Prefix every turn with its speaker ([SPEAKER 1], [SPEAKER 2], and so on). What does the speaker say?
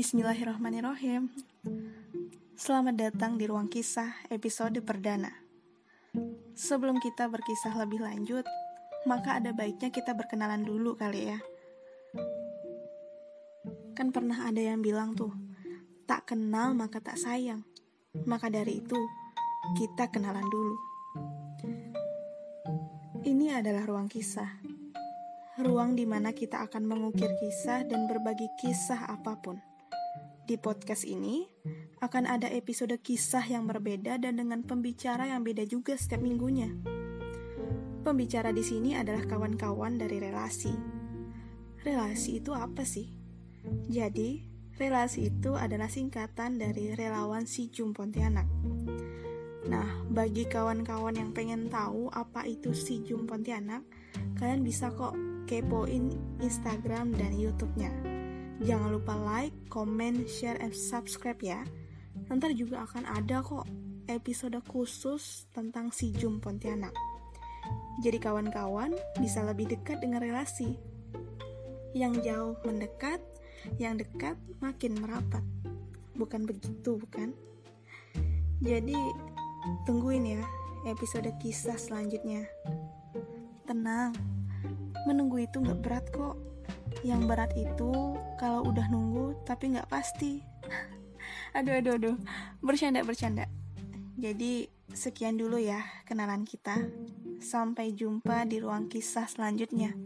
[SPEAKER 1] Bismillahirrahmanirrahim. Selamat datang di Ruang Kisah episode perdana. Sebelum kita berkisah lebih lanjut, maka ada baiknya kita berkenalan dulu kali ya. Kan pernah ada yang bilang tuh, tak kenal maka tak sayang. Maka dari itu, kita kenalan dulu. Ini adalah ruang kisah. Ruang di mana kita akan mengukir kisah dan berbagi kisah apa pun. Di podcast ini akan ada episode kisah yang berbeda dan dengan pembicara yang beda juga setiap minggunya. Pembicara di sini adalah kawan-kawan dari relasi. Relasi itu apa sih? Jadi, relasi itu adalah singkatan dari relawan si Jum Pontianak. Nah, bagi kawan-kawan yang pengen tahu apa itu si Jum Pontianak, kalian bisa kok kepoin Instagram dan YouTube-nya. Jangan lupa like, comment, share, and subscribe ya. Nanti juga akan ada kok episode khusus tentang si Jum Pontianak. Jadi kawan-kawan bisa lebih dekat dengan relasi. Yang jauh mendekat, yang dekat makin merapat. Bukan begitu, bukan? Jadi tungguin ya episode kisah selanjutnya. Tenang, menunggu itu nggak berat kok. Yang berat itu kalau udah nunggu tapi nggak pasti. aduh aduh aduh, bercanda bercanda. Jadi sekian dulu ya kenalan kita. Sampai jumpa di ruang kisah selanjutnya.